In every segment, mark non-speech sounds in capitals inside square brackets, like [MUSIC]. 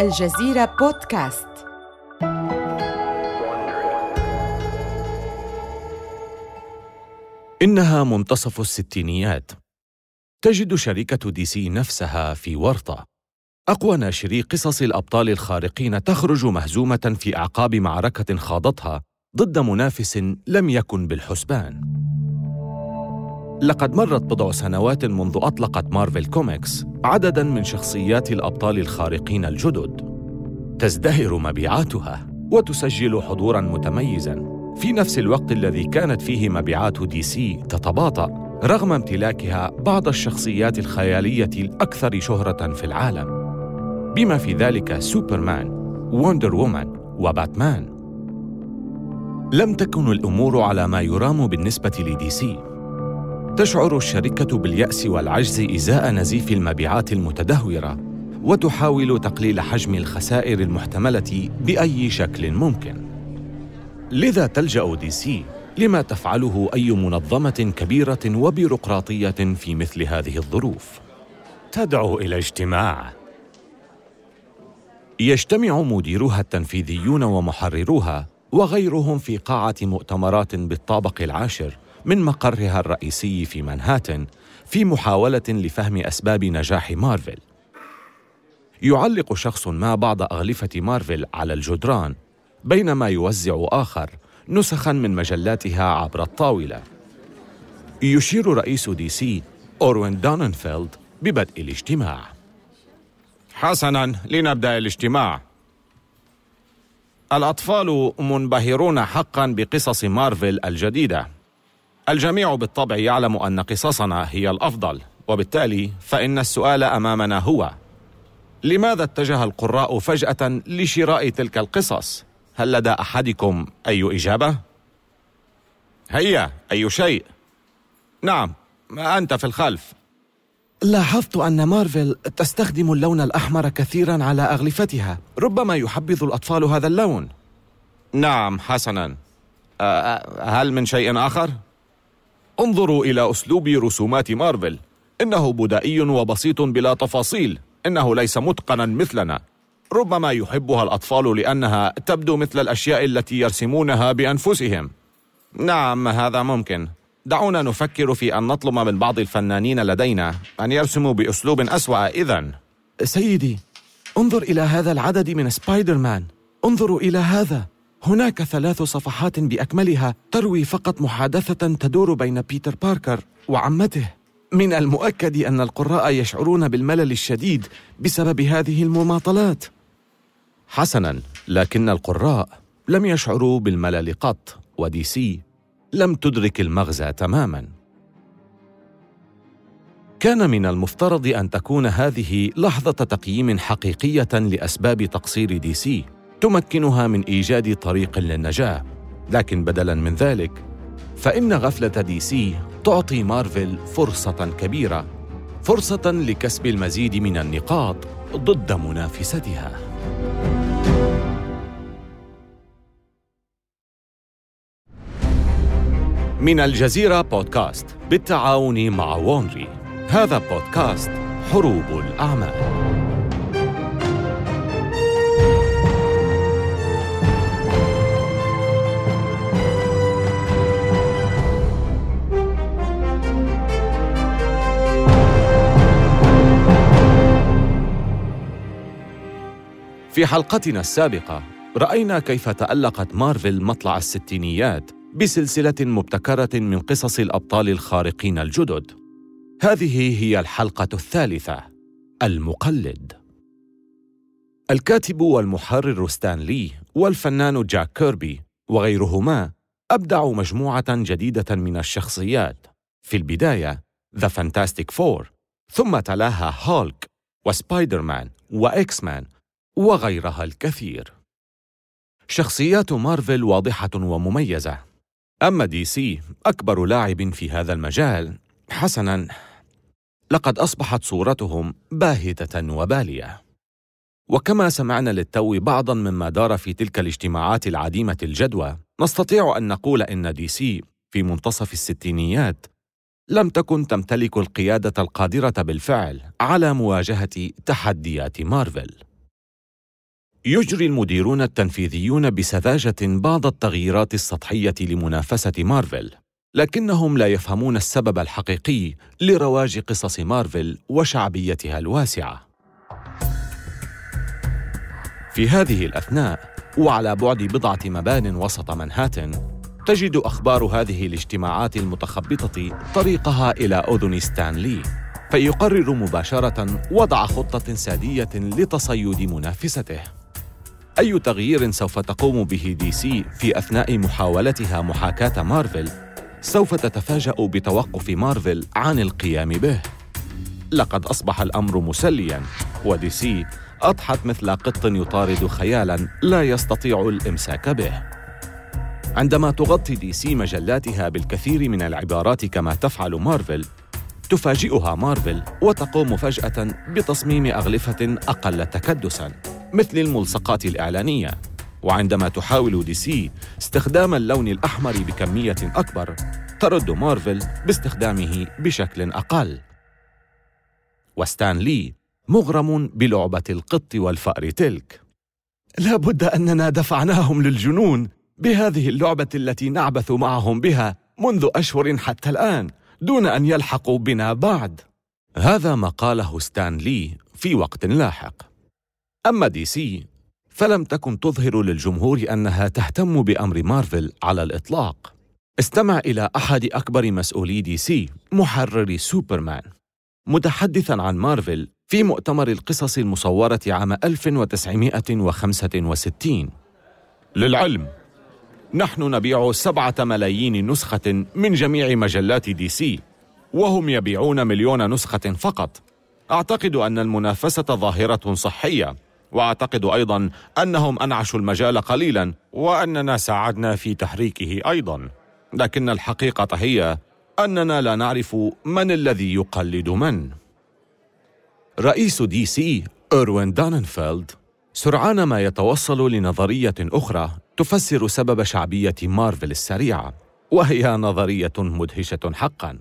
الجزيرة بودكاست. إنها منتصف الستينيات. تجد شركة دي سي نفسها في ورطة. أقوى ناشري قصص الأبطال الخارقين تخرج مهزومة في أعقاب معركة خاضتها ضد منافس لم يكن بالحسبان. لقد مرت بضع سنوات منذ أطلقت مارفل كوميكس عدداً من شخصيات الأبطال الخارقين الجدد. تزدهر مبيعاتها وتسجل حضوراً متميزاً. في نفس الوقت الذي كانت فيه مبيعات دي سي تتباطأ رغم امتلاكها بعض الشخصيات الخيالية الأكثر شهرة في العالم. بما في ذلك سوبرمان، وندر وومان وباتمان. لم تكن الأمور على ما يرام بالنسبة لدي سي. تشعر الشركة باليأس والعجز إزاء نزيف المبيعات المتدهورة وتحاول تقليل حجم الخسائر المحتملة بأي شكل ممكن. لذا تلجأ دي سي لما تفعله أي منظمة كبيرة وبيروقراطية في مثل هذه الظروف. تدعو إلى اجتماع. يجتمع مديروها التنفيذيون ومحرروها وغيرهم في قاعة مؤتمرات بالطابق العاشر من مقرها الرئيسي في منهاتن في محاولة لفهم أسباب نجاح مارفل. يعلق شخص ما بعض أغلفة مارفل على الجدران بينما يوزع آخر نسخا من مجلاتها عبر الطاولة. يشير رئيس دي سي إروين دوننفيلد ببدء الاجتماع. حسنا لنبدأ الاجتماع. الأطفال منبهرون حقا بقصص مارفل الجديدة. الجميع بالطبع يعلم أن قصصنا هي الأفضل وبالتالي فإن السؤال أمامنا هو لماذا اتجه القراء فجأة لشراء تلك القصص؟ هل لدى أحدكم أي إجابة؟ هيا أي شيء؟ نعم أنت في الخلف. لاحظت أن مارفل تستخدم اللون الأحمر كثيرا على أغلفتها ربما يحبذ الأطفال هذا اللون. نعم حسنا. هل من شيء آخر؟ انظروا إلى أسلوب رسومات مارفل. إنه بدائي وبسيط بلا تفاصيل. إنه ليس متقنا مثلنا. ربما يحبها الأطفال لأنها تبدو مثل الأشياء التي يرسمونها بأنفسهم. نعم هذا ممكن. دعونا نفكر في أن نطلب من بعض الفنانين لدينا أن يرسموا بأسلوب أسوأ. إذن. سيدي انظر إلى هذا العدد من سبايدر مان. انظروا إلى هذا. هناك ثلاث صفحات بأكملها تروي فقط محادثة تدور بين بيتر باركر وعمته. من المؤكد أن القراء يشعرون بالملل الشديد بسبب هذه المماطلات. حسنا لكن القراء لم يشعروا بالملل قط ودي سي لم تدرك المغزى تماما. كان من المفترض أن تكون هذه لحظة تقييم حقيقية لأسباب تقصير دي سي. تمكنها من إيجاد طريق للنجاة. لكن بدلا من ذلك فإن غفلة دي سي تعطي مارفل فرصة كبيرة فرصة لكسب المزيد من النقاط ضد منافستها. من الجزيرة بودكاست بالتعاون مع وونري. هذا بودكاست حروب الأعمال. في حلقتنا السابقة رأينا كيف تألقت مارفل مطلع الستينيات بسلسلة مبتكرة من قصص الأبطال الخارقين الجدد. هذه هي الحلقة الثالثة المقلد. الكاتب والمحرر ستان لي والفنان جاك كيربي وغيرهما أبدعوا مجموعة جديدة من الشخصيات. في البداية The Fantastic Four، ثم تلاها هولك وسبايدر مان وإكس مان وغيرها الكثير. شخصيات مارفل واضحة ومميزة. أما دي سي أكبر لاعب في هذا المجال. حسنا. لقد أصبحت صورتهم باهتة وبالية. وكما سمعنا للتو بعضا مما دار في تلك الاجتماعات العديمة الجدوى نستطيع أن نقول إن دي سي في منتصف الستينيات لم تكن تمتلك القيادة القادرة بالفعل على مواجهة تحديات مارفل. يجري المديرون التنفيذيون بسذاجة بعض التغييرات السطحية لمنافسة مارفل، لكنهم لا يفهمون السبب الحقيقي لرواج قصص مارفل وشعبيتها الواسعة. في هذه الأثناء، وعلى بعد بضعة مبان وسط منهاتن، تجد أخبار هذه الاجتماعات المتخبطة طريقها إلى أذن ستان لي، فيقرر مباشرة وضع خطة سادية لتصيد منافسته. أي تغيير سوف تقوم به دي سي في أثناء محاولتها محاكاة مارفل سوف تتفاجأ بتوقف مارفل عن القيام به. لقد أصبح الأمر مسلياً ودي سي أضحت مثل قط يطارد خيالاً لا يستطيع الإمساك به. عندما تغطي دي سي مجلاتها بالكثير من العبارات كما تفعل مارفل تفاجئها مارفل وتقوم فجأة بتصميم أغلفة أقل تكدساً مثل الملصقات الإعلانية. وعندما تحاول دي سي استخدام اللون الأحمر بكمية أكبر ترد مارفل باستخدامه بشكل أقل. وستان لي مغرم بلعبة القط والفأر تلك. لا بد أننا دفعناهم للجنون بهذه اللعبة التي نعبث معهم بها منذ أشهر حتى الآن دون أن يلحقوا بنا بعد. هذا ما قاله ستان لي في وقت لاحق. أما دي سي فلم تكن تظهر للجمهور أنها تهتم بأمر مارفل على الإطلاق. استمع إلى أحد أكبر مسؤولي دي سي محرر سوبرمان. متحدثاً عن مارفل في مؤتمر القصص المصورة عام 1965 للعلم نحن نبيع سبعة ملايين نسخة من جميع مجلات دي سي وهم يبيعون مليون نسخة فقط. أعتقد أن المنافسة ظاهرة صحية. واعتقد أيضا أنهم أنعشوا المجال قليلا وأننا ساعدنا في تحريكه أيضا. لكن الحقيقة هي أننا لا نعرف من الذي يقلد من. رئيس دي سي إروين داننفيلد سرعان ما يتوصل لنظرية أخرى تفسر سبب شعبية مارفل السريعة وهي نظرية مدهشة حقا.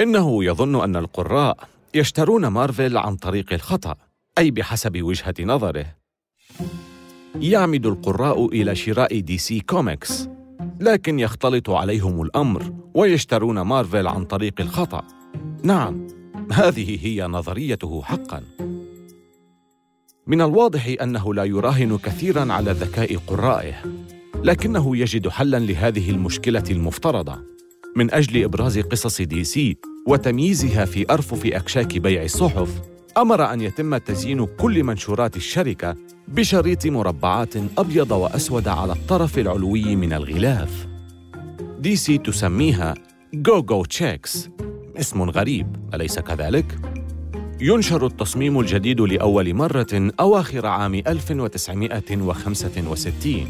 إنه يظن أن القراء يشترون مارفل عن طريق الخطأ. أي بحسب وجهة نظره. يعمد القراء إلى شراء دي سي كوميكس لكن يختلط عليهم الأمر ويشترون مارفل عن طريق الخطأ. نعم هذه هي نظريته حقا. من الواضح أنه لا يراهن كثيرا على ذكاء قرائه لكنه يجد حلا لهذه المشكلة المفترضة. من أجل إبراز قصص دي سي وتمييزها في أرفف أكشاك بيع الصحف أمر أن يتم تزيين كل منشورات الشركة بشريط مربعات أبيض وأسود على الطرف العلوي من الغلاف. دي سي تسميها جو جو تشيكس اسم غريب أليس كذلك؟ ينشر التصميم الجديد لأول مرة أواخر عام 1965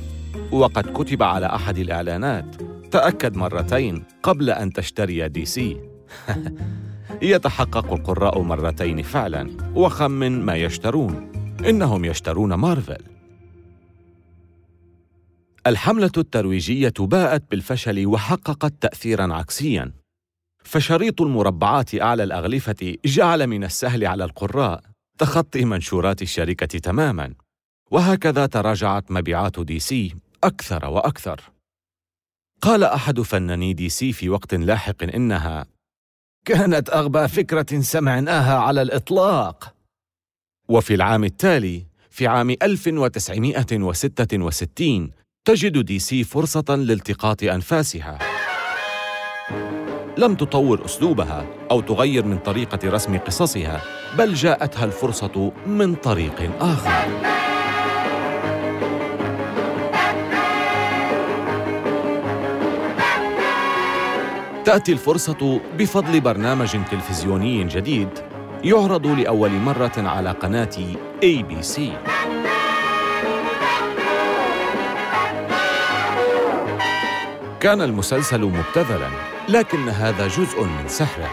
وقد كتب على أحد الإعلانات تأكد مرتين قبل أن تشتري دي سي [LAUGHS] يتحقق القراء مرتين فعلا وخمن ما يشترون. إنهم يشترون مارفل. الحملة الترويجية باءت بالفشل وحققت تاثيرا عكسيا. فشريط المربعات اعلى الأغلفة جعل من السهل على القراء تخطي منشورات الشركة تماما. وهكذا تراجعت مبيعات دي سي أكثر وأكثر. قال أحد فناني دي سي في وقت لاحق إنها كانت أغبى فكرة سمعناها على الإطلاق. وفي العام التالي في عام 1966 تجد دي سي فرصة لالتقاط أنفاسها. لم تطور أسلوبها أو تغير من طريقة رسم قصصها بل جاءتها الفرصة من طريق آخر. تأتي الفرصة بفضل برنامج تلفزيوني جديد يعرض لأول مرة على قناة ABC. كان المسلسل مبتذلا، لكن هذا جزء من سحره.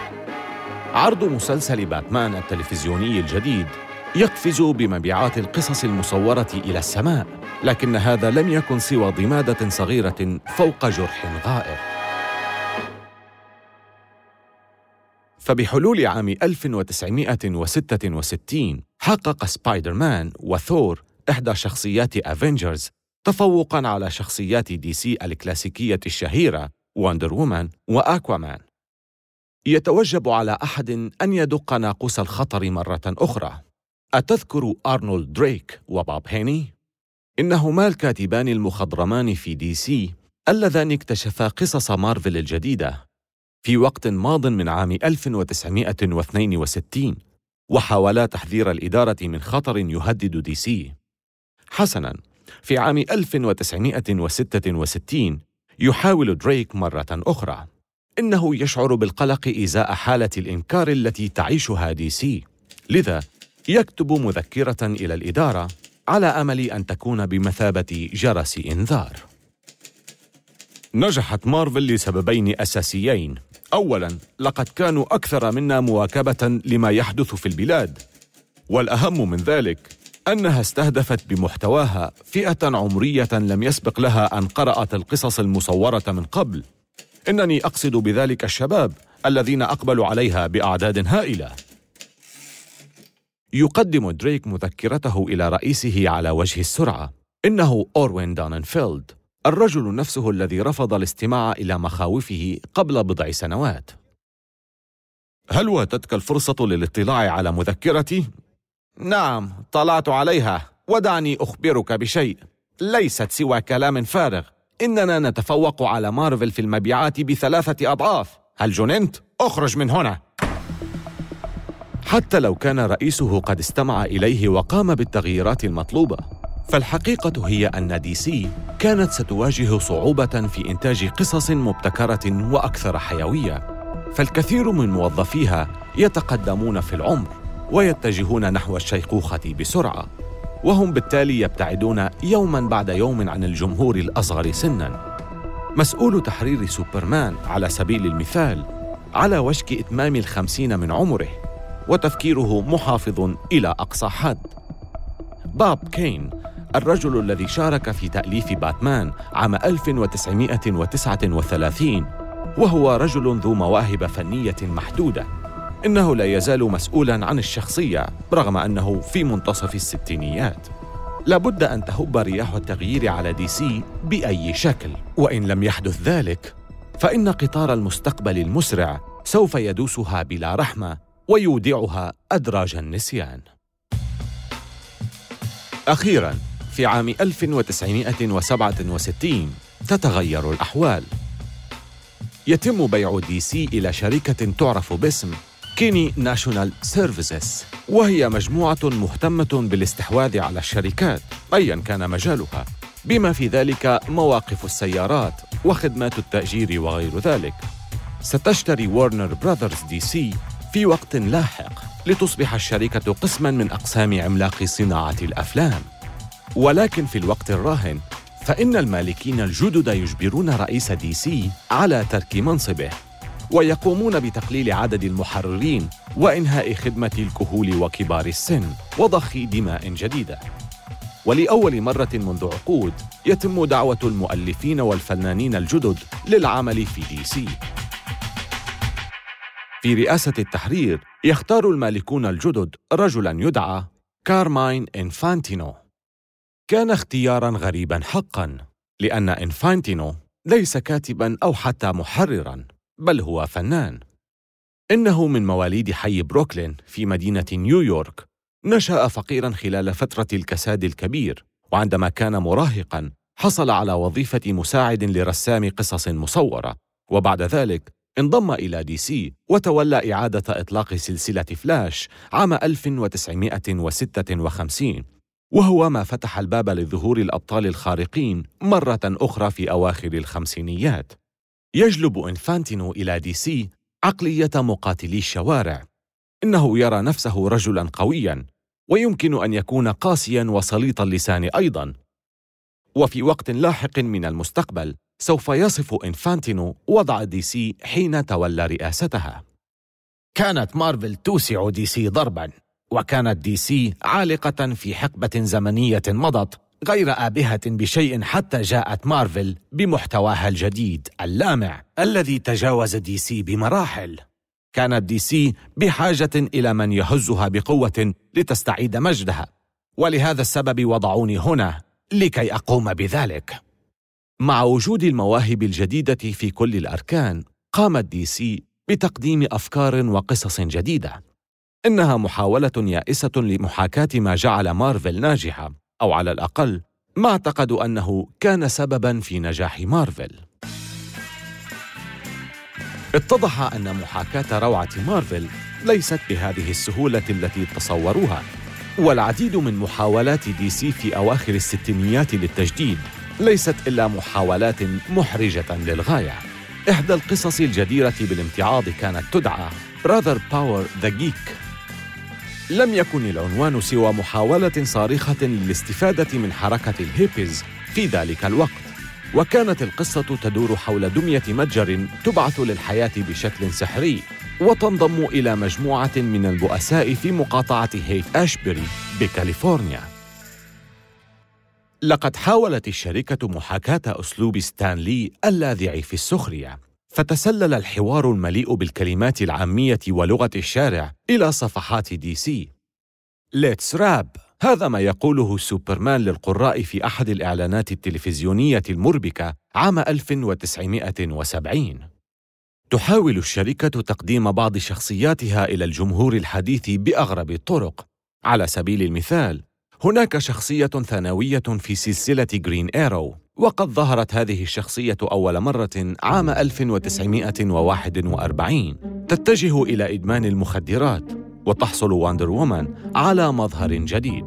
عرض مسلسل باتمان التلفزيوني الجديد يقفز بمبيعات القصص المصورة إلى السماء، لكن هذا لم يكن سوى ضمادة صغيرة فوق جرح غائر. فبحلول عام 1966 حقق سبايدر مان وثور إحدى شخصيات أفنجرز تفوقاً على شخصيات دي سي الكلاسيكية الشهيرة وندر وومان وآكوامان. يتوجب على أحد أن يدق ناقوس الخطر مرة أخرى. أتذكر أرنولد دريك وباب هيني؟ إنهما الكاتبان المخضرمان في دي سي اللذان اكتشفا قصص مارفل الجديدة. في وقت ماض من عام 1962 وحاولا تحذير الإدارة من خطر يهدد دي سي. حسناً في عام 1966 يحاول دريك مرة أخرى. إنه يشعر بالقلق إزاء حالة الإنكار التي تعيشها دي سي. لذا يكتب مذكرة إلى الإدارة على أمل أن تكون بمثابة جرس إنذار. نجحت مارفل لسببين أساسيين. أولاً لقد كانوا أكثر منا مواكبة لما يحدث في البلاد. والأهم من ذلك أنها استهدفت بمحتواها فئة عمرية لم يسبق لها أن قرأت القصص المصورة من قبل. إنني أقصد بذلك الشباب الذين أقبلوا عليها بأعداد هائلة. يقدم دريك مذكرته إلى رئيسه على وجه السرعة. إنه إروين داننفيلد. الرجل نفسه الذي رفض الاستماع إلى مخاوفه قبل بضع سنوات. هل واتتك الفرصة للاطلاع على مذكرتي؟ نعم اطلعت عليها ودعني أخبرك بشيء. ليست سوى كلام فارغ. إننا نتفوق على مارفل في المبيعات بثلاثة أضعاف. هل جننت؟ أخرج من هنا. حتى لو كان رئيسه قد استمع إليه وقام بالتغييرات المطلوبة. فالحقيقة هي أن دي سي كانت ستواجه صعوبة في إنتاج قصص مبتكرة وأكثر حيوية. فالكثير من موظفيها يتقدمون في العمر ويتجهون نحو الشيخوخة بسرعة وهم بالتالي يبتعدون يوما بعد يوم عن الجمهور الأصغر سنا. مسؤول تحرير سوبرمان على سبيل المثال على وشك إتمام الخمسين من عمره وتفكيره محافظ إلى أقصى حد. باب كين الرجل الذي شارك في تأليف باتمان عام 1939 وهو رجل ذو مواهب فنية محدودة. إنه لا يزال مسؤولا عن الشخصية رغم أنه في منتصف الستينيات. لابد أن تهب رياح التغيير على دي سي بأي شكل. وإن لم يحدث ذلك فإن قطار المستقبل المسرع سوف يدوسها بلا رحمة ويودعها أدراج النسيان. أخيراً في عام 1967 تتغير الأحوال. يتم بيع دي سي إلى شركة تعرف باسم كيني ناشونال سيرفيسز وهي مجموعة مهتمة بالاستحواذ على الشركات أيا كان مجالها بما في ذلك مواقف السيارات وخدمات التأجير وغير ذلك. ستشتري وارنر براذرز دي سي في وقت لاحق لتصبح الشركة قسما من أقسام عملاق صناعة الأفلام. ولكن في الوقت الراهن فإن المالكين الجدد يجبرون رئيس دي سي على ترك منصبه ويقومون بتقليل عدد المحررين وإنهاء خدمة الكهول وكبار السن وضخ دماء جديدة. ولأول مرة منذ عقود يتم دعوة المؤلفين والفنانين الجدد للعمل في دي سي. في رئاسة التحرير يختار المالكون الجدد رجلا يدعى كارماين إنفانتينو. كان اختيارا غريبا حقا لأن إنفانتينو ليس كاتبا أو حتى محررا بل هو فنان. إنه من مواليد حي بروكلين في مدينة نيويورك. نشأ فقيرا خلال فترة الكساد الكبير وعندما كان مراهقا حصل على وظيفة مساعد لرسام قصص مصورة. وبعد ذلك انضم إلى دي سي وتولى إعادة إطلاق سلسلة فلاش عام 1956 وهو ما فتح الباب لظهور الأبطال الخارقين مرة أخرى في أواخر الخمسينيات. يجلب إنفانتينو إلى دي سي عقلية مقاتلي الشوارع. إنه يرى نفسه رجلا قويا ويمكن أن يكون قاسيا وسليط اللسان أيضا. وفي وقت لاحق من المستقبل سوف يصف إنفانتينو وضع دي سي حين تولى رئاستها. كانت مارفل توسع دي سي ضربا. وكانت دي سي عالقة في حقبة زمنية مضت غير آبهة بشيء حتى جاءت مارفل بمحتواها الجديد اللامع الذي تجاوز دي سي بمراحل. كانت دي سي بحاجة إلى من يهزها بقوة لتستعيد مجدها. ولهذا السبب وضعوني هنا لكي أقوم بذلك. مع وجود المواهب الجديدة في كل الأركان قامت دي سي بتقديم أفكار وقصص جديدة. إنها محاولة يائسة لمحاكاة ما جعل مارفل ناجحة أو على الأقل ما اعتقدوا أنه كان سبباً في نجاح مارفل. اتضح أن محاكاة روعة مارفل ليست بهذه السهولة التي تصوروها والعديد من محاولات دي سي في أواخر الستينيات للتجديد ليست إلا محاولات محرجة للغاية. إحدى القصص الجديرة بالامتعاض كانت تدعى Brother Power the Geek. لم يكن العنوان سوى محاولة صارخة للاستفادة من حركة الهيبيز في ذلك الوقت. وكانت القصة تدور حول دمية متجر تبعث للحياة بشكل سحري وتنضم إلى مجموعة من البؤساء في مقاطعة هيت أشبري بكاليفورنيا. لقد حاولت الشركة محاكاة أسلوب ستان لي اللاذع في السخرية. فتسلل الحوار المليء بالكلمات العامية ولغة الشارع إلى صفحات دي سي. Let's rap هذا ما يقوله سوبرمان للقراء في أحد الإعلانات التلفزيونية المربكة عام 1970 تحاول الشركة تقديم بعض شخصياتها إلى الجمهور الحديث بأغرب الطرق. على سبيل المثال هناك شخصية ثانوية في سلسلة جرين إيرو وقد ظهرت هذه الشخصية أول مرة عام 1941 تتجه إلى إدمان المخدرات وتحصل واندر وومن على مظهر جديد.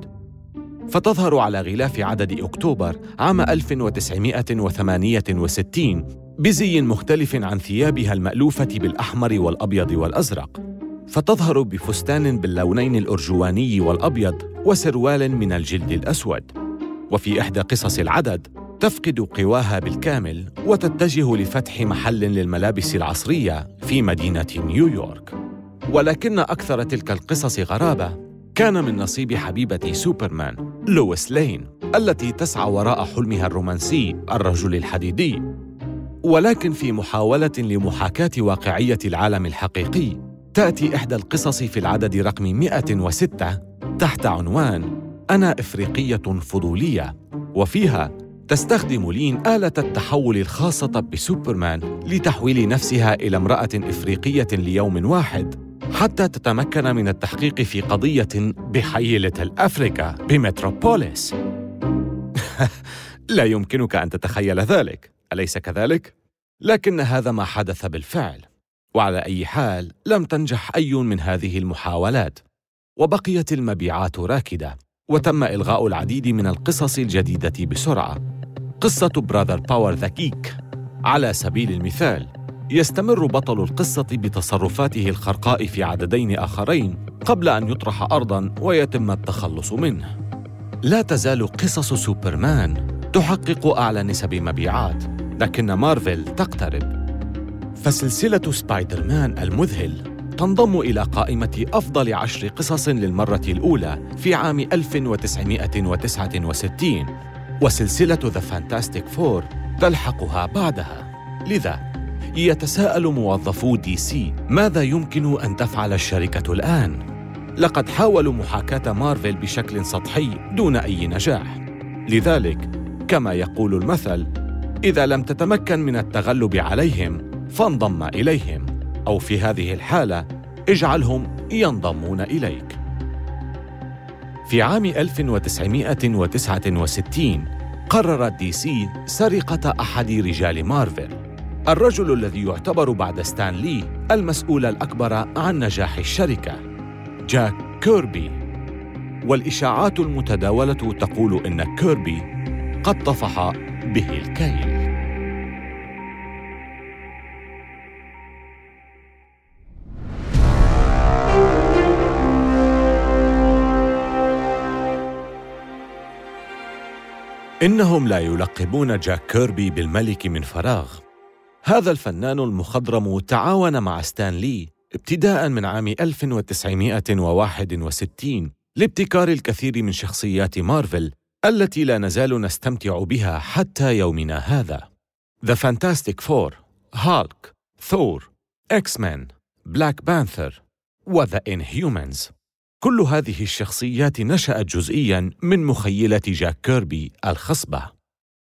فتظهر على غلاف عدد أكتوبر عام 1968 بزي مختلف عن ثيابها المألوفة بالأحمر والأبيض والأزرق. فتظهر بفستان باللونين الأرجواني والأبيض وسروال من الجلد الأسود. وفي إحدى قصص العدد تفقد قواها بالكامل وتتجه لفتح محل للملابس العصرية في مدينة نيويورك. ولكن أكثر تلك القصص غرابة. كان من نصيب حبيبة سوبرمان لويس لين التي تسعى وراء حلمها الرومانسي الرجل الحديدي. ولكن في محاولة لمحاكاة واقعية العالم الحقيقي تأتي إحدى القصص في العدد رقم 106 تحت عنوان أنا إفريقية فضولية. وفيها تستخدم لين آلة التحول الخاصة بسوبرمان لتحويل نفسها إلى امرأة إفريقية ليوم واحد حتى تتمكن من التحقيق في قضية بحي ليتل أفريكا بمتروبوليس. [LAUGHS] لا يمكنك أن تتخيل ذلك. أليس كذلك؟ لكن هذا ما حدث بالفعل. وعلى أي حال لم تنجح أي من هذه المحاولات. وبقيت المبيعات راكدة وتم إلغاء العديد من القصص الجديدة بسرعة. قصة Brother Power the Geek على سبيل المثال يستمر بطل القصة بتصرفاته الخرقاء في عددين آخرين قبل أن يطرح أرضاً ويتم التخلص منه. لا تزال قصص سوبرمان تحقق أعلى نسب مبيعات، لكن مارفل تقترب. فسلسلة سبايدر مان المذهل تنضم إلى قائمة أفضل عشر قصص للمرة الأولى في عام 1969 وسلسلة The Fantastic Four تلحقها بعدها. لذا يتساءل موظفو دي سي ماذا يمكن أن تفعل الشركة الآن؟ لقد حاولوا محاكاة مارفل بشكل سطحي دون أي نجاح. لذلك كما يقول المثل إذا لم تتمكن من التغلب عليهم فانضم إليهم أو في هذه الحالة اجعلهم ينضمون إليك. في عام 1969 قررت دي سي سرقة أحد رجال مارفل. الرجل الذي يعتبر بعد ستان لي المسؤول الأكبر عن نجاح الشركة جاك كيربي. والإشاعات المتداولة تقول إن كيربي قد طفح به الكيل. إنهم لا يلقبون جاك كيربي بالملك من فراغ. هذا الفنان المخضرم تعاون مع ستان لي ابتداء من عام 1961 لابتكار الكثير من شخصيات مارفل التي لا نزال نستمتع بها حتى يومنا هذا. The Fantastic Four هالك ثور إكس مان بلاك بانثر و The Inhumans كل هذه الشخصيات نشأت جزئياً من مخيلة جاك كيربي الخصبة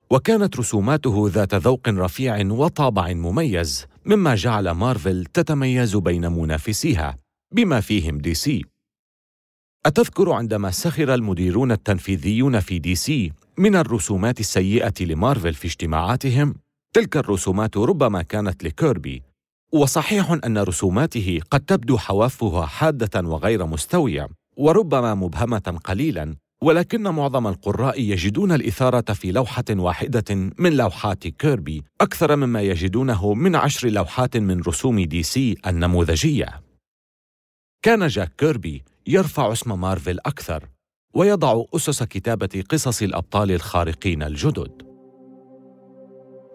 وكانت رسوماته ذات ذوق رفيع وطابع مميز مما جعل مارفل تتميز بين منافسيها بما فيهم دي سي أتذكر عندما سخر المديرون التنفيذيون في دي سي من الرسومات السيئة لمارفل في اجتماعاتهم؟ تلك الرسومات ربما كانت لكيربي وصحيح أن رسوماته قد تبدو حوافها حادة وغير مستوية وربما مبهمة قليلا ولكن معظم القراء يجدون الإثارة في لوحة واحدة من لوحات كيربي أكثر مما يجدونه من عشر لوحات من رسوم دي سي النموذجية. كان جاك كيربي يرفع اسم مارفل أكثر ويضع أسس كتابة قصص الأبطال الخارقين الجدد.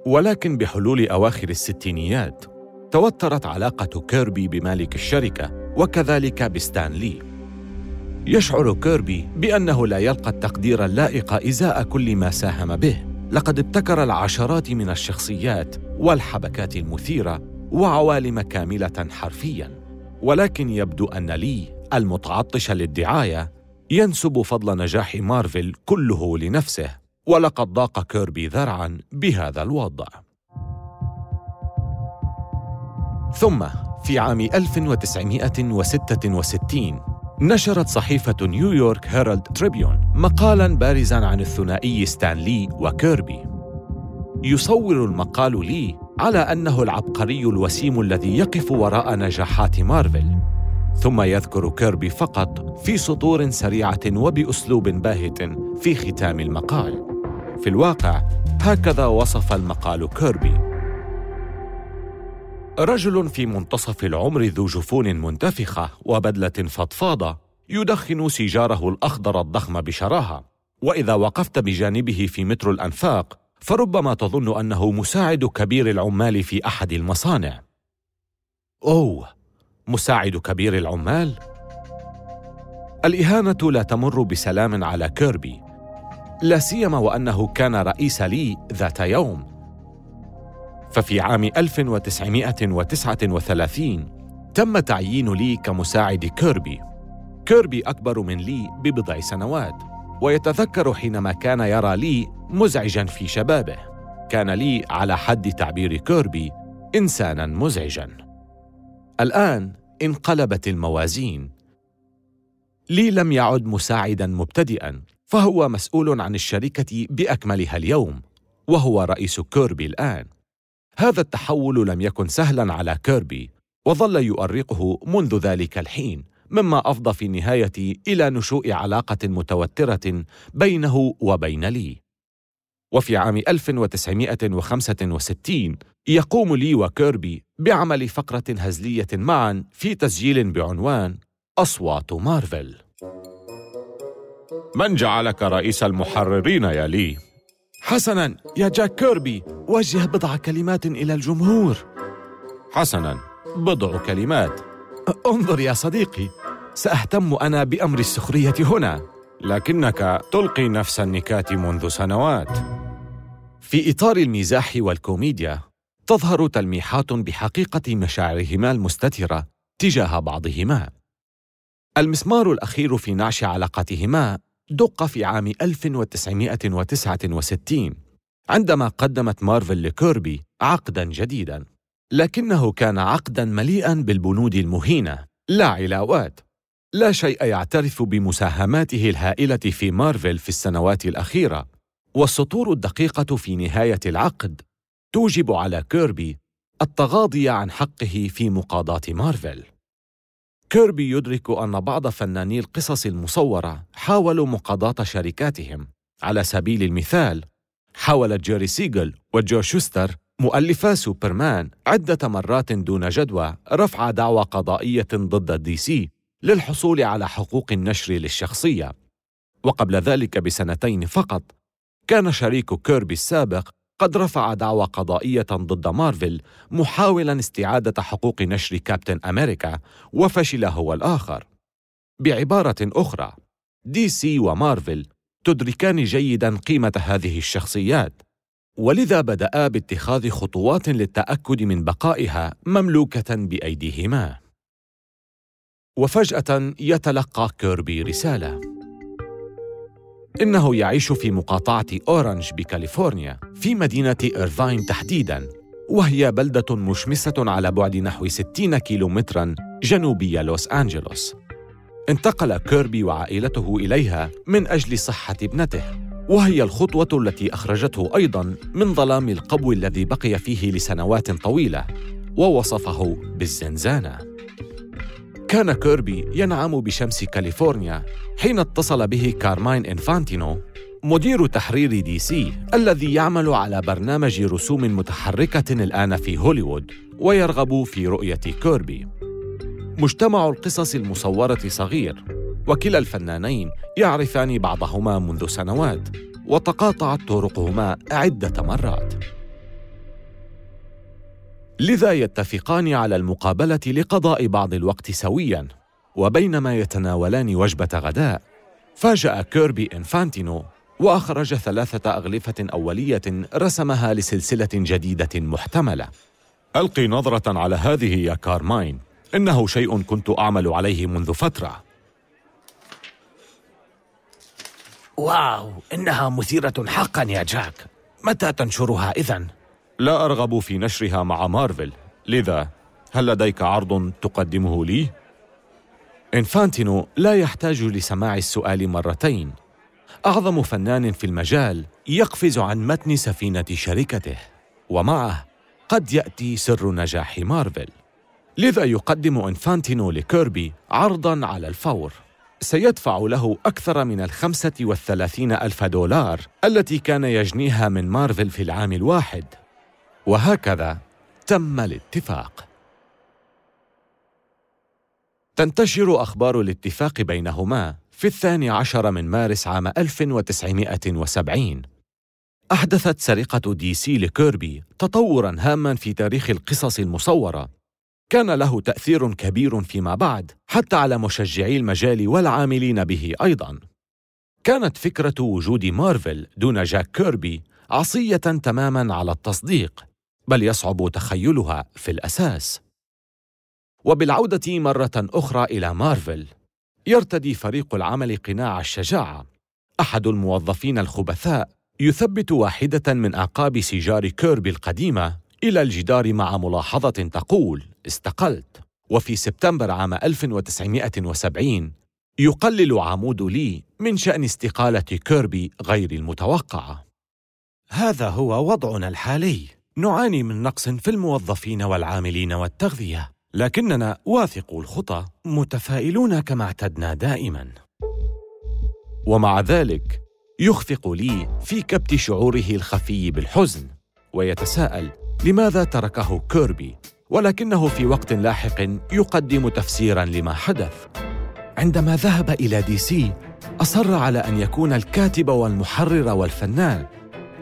ولكن بحلول أواخر الستينيات توترت علاقة كيربي بمالك الشركة وكذلك بستان لي يشعر كيربي بأنه لا يلقى التقدير اللائق إزاء كل ما ساهم به. لقد ابتكر العشرات من الشخصيات والحبكات المثيرة وعوالم كاملة حرفياً. ولكن يبدو أن لي المتعطش للدعاية ينسب فضل نجاح مارفل كله لنفسه ولقد ضاق كيربي ذرعا بهذا الوضع. ثم في عام 1966 نشرت صحيفة نيويورك هيرالد تريبيون مقالا بارزا عن الثنائي ستان لي وكيربي. يصور المقال لي على أنه العبقري الوسيم الذي يقف وراء نجاحات مارفل. ثم يذكر كيربي فقط في سطور سريعة وبأسلوب باهت في ختام المقال. في الواقع هكذا وصف المقال كيربي. رجل في منتصف العمر ذو جفون منتفخة وبدلة فضفاضة يدخن سيجاره الأخضر الضخم بشراهة. وإذا وقفت بجانبه في مترو الأنفاق فربما تظن أنه مساعد كبير العمال في أحد المصانع. أوه! مساعد كبير العمال؟ الإهانة لا تمر بسلام على كيربي لا سيما وأنه كان رئيس لي ذات يوم. ففي عام 1939 تم تعيين لي كمساعد كيربي. كيربي أكبر من لي ببضع سنوات ويتذكر حينما كان يرى لي مزعجا في شبابه. كان لي على حد تعبير كيربي إنسانا مزعجا. الآن انقلبت الموازين. لي لم يعد مساعدا مبتدئا فهو مسؤول عن الشركة بأكملها اليوم وهو رئيس كيربي الآن. هذا التحول لم يكن سهلا على كيربي وظل يؤرقه منذ ذلك الحين مما أفضى في النهاية إلى نشوء علاقة متوترة بينه وبين لي وفي عام 1965 يقوم لي وكيربي بعمل فقرة هزلية معا في تسجيل بعنوان أصوات مارفل من جعلك رئيس المحررين يا لي؟ حسنا يا جاك كيربي وجه بضع كلمات إلى الجمهور. حسنا بضع كلمات. انظر يا صديقي سأهتم أنا بأمر السخرية هنا لكنك تلقي نفس النكات منذ سنوات. في إطار المزاح والكوميديا تظهر تلميحات بحقيقة مشاعرهما المستترة تجاه بعضهما. المسمار الأخير في نعش علاقتهما دق في عام 1969 عندما قدمت مارفل لكيربي عقدا جديدا. لكنه كان عقدا مليئا بالبنود المهينة. لا علاوات. لا شيء يعترف بمساهماته الهائلة في مارفل في السنوات الأخيرة. والسطور الدقيقة في نهاية العقد توجب على كيربي التغاضي عن حقه في مقاضاة مارفل. كيربي يدرك أن بعض فناني القصص المصورة حاولوا مقاضاة شركاتهم. على سبيل المثال حاول جيري سيجل وجو شوستر مؤلفا سوبرمان عدة مرات دون جدوى رفع دعوى قضائية ضد دي سي للحصول على حقوق النشر للشخصية. وقبل ذلك بسنتين فقط كان شريك كيربي السابق قد رفع دعوى قضائية ضد مارفل محاولا استعادة حقوق نشر كابتن أمريكا وفشل هو الآخر. بعبارة أخرى، دي سي ومارفل تدركان جيدا قيمة هذه الشخصيات، ولذا بدأ باتخاذ خطوات للتأكد من بقائها مملوكة بأيديهما. وفجأة يتلقى كيربي رسالة إنه يعيش في مقاطعة أورنج بكاليفورنيا في مدينة إيرفاين تحديداً وهي بلدة مشمسة على بعد نحو 60 كيلومتراً جنوبي لوس أنجلوس. انتقل كيربي وعائلته إليها من أجل صحة ابنته وهي الخطوة التي أخرجته أيضاً من ظلام القبو الذي بقي فيه لسنوات طويلة ووصفه بالزنزانة. كان كيربي ينعم بشمس كاليفورنيا حين اتصل به كارماين إنفانتينو مدير تحرير دي سي الذي يعمل على برنامج رسوم متحركة الآن في هوليوود ويرغب في رؤية كيربي. مجتمع القصص المصورة صغير وكلا الفنانين يعرفان بعضهما منذ سنوات وتقاطعت طرقهما عدة مرات. لذا يتفقان على المقابلة لقضاء بعض الوقت سوياً وبينما يتناولان وجبة غداء. فاجأ كيربي إنفانتينو وأخرج ثلاثة أغلفة أولية رسمها لسلسلة جديدة محتملة. ألقي نظرة على هذه يا كارماين. إنه شيء كنت أعمل عليه منذ فترة. Wow إنها مثيرة حقا يا جاك. متى تنشرها إذن؟ لا أرغب في نشرها مع مارفل. لذا هل لديك عرض تقدمه لي؟ إنفانتينو لا يحتاج لسماع السؤال مرتين. أعظم فنان في المجال يقفز عن متن سفينة شركته ومعه قد يأتي سر نجاح مارفل. لذا يقدم إنفانتينو لكيربي عرضاً على الفور. سيدفع له أكثر من الخمسة والثلاثين ألف دولار التي كان يجنيها من مارفل في العام الواحد. وهكذا تم الاتفاق. تنتشر أخبار الاتفاق بينهما في الثاني عشر من مارس عام 1970 أحدثت سرقة دي سي لكيربي تطوراً هاماً في تاريخ القصص المصورة. كان له تأثير كبير فيما بعد حتى على مشجعي المجال والعاملين به أيضاً. كانت فكرة وجود مارفل دون جاك كيربي عصية تماماً على التصديق. بل يصعب تخيلها في الأساس. وبالعودة مرة أخرى إلى مارفل يرتدي فريق العمل قناع الشجاعة. أحد الموظفين الخبثاء يثبت واحدة من أعقاب سيجار كيربي القديمة إلى الجدار مع ملاحظة تقول استقلت وفي سبتمبر عام 1970 يقلل عمود لي من شأن استقالة كيربي غير المتوقعة. هذا هو وضعنا الحالي. نعاني من نقص في الموظفين والعاملين والتغذية لكننا واثقو الخطى متفائلون كما اعتدنا دائما. ومع ذلك يخفق لي في كبت شعوره الخفي بالحزن ويتساءل لماذا تركه كيربي؟ ولكنه في وقت لاحق يقدم تفسيرا لما حدث. عندما ذهب إلى دي سي أصر على أن يكون الكاتب والمحرر والفنان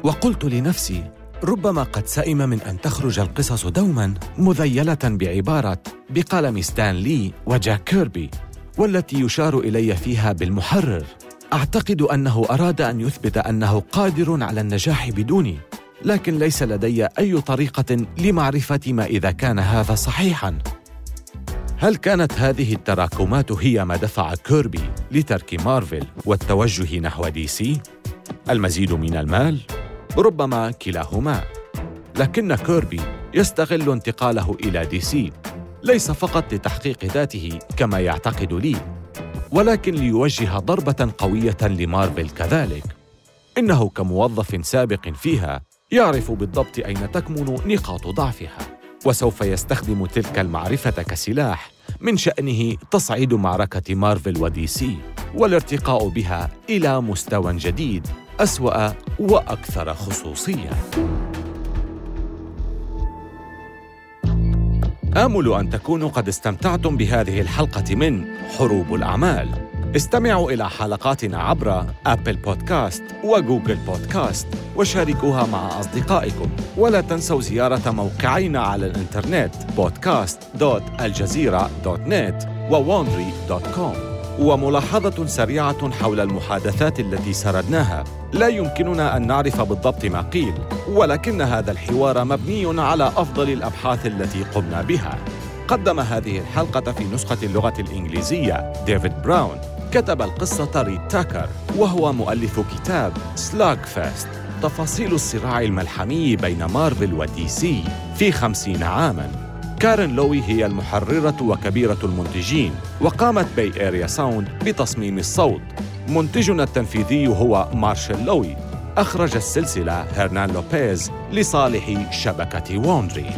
وقلت لنفسي ربما قد سئم من أن تخرج القصص دوما مذيلة بعباره بقلم ستان لي وجاك كيربي والتي يشار إلي فيها بالمحرر. أعتقد أنه أراد أن يثبت أنه قادر على النجاح بدوني لكن ليس لدي أي طريقة لمعرفة ما إذا كان هذا صحيحا. هل كانت هذه التراكمات هي ما دفع كيربي لترك مارفل والتوجه نحو دي سي؟ المزيد من المال؟ ربما كلاهما. لكن كيربي يستغل انتقاله إلى دي سي. ليس فقط لتحقيق ذاته كما يعتقد لي ولكن ليوجه ضربة قوية لمارفل كذلك. إنه كموظف سابق فيها يعرف بالضبط أين تكمن نقاط ضعفها وسوف يستخدم تلك المعرفة كسلاح من شأنه تصعيد معركة مارفل ودي سي والارتقاء بها إلى مستوى جديد. أسوأ وأكثر خصوصية. آمل أن تكونوا قد استمتعتم بهذه الحلقة من حروب الأعمال. استمعوا إلى حلقاتنا عبر Apple Podcast و Google Podcast وشاركوها مع أصدقائكم. ولا تنسوا زيارة موقعينا على الإنترنت podcast.aljazeera.net وwandry.com وملاحظة سريعة حول المحادثات التي سردناها. لا يمكننا أن نعرف بالضبط ما قيل ولكن هذا الحوار مبني على أفضل الأبحاث التي قمنا بها. قدم هذه الحلقة في نسخة اللغة الإنجليزية ديفيد براون. كتب القصة ريد تاكر وهو مؤلف كتاب Slugfest تفاصيل الصراع الملحمي بين مارفل ودي سي في خمسين عاماً. كارين لوي هي المحررة وكبيرة المنتجين وقامت Bay Area Sound بتصميم الصوت. منتجنا التنفيذي هو مارشال لوي. أخرج السلسلة هرنان لوبيز لصالح شبكة Wondery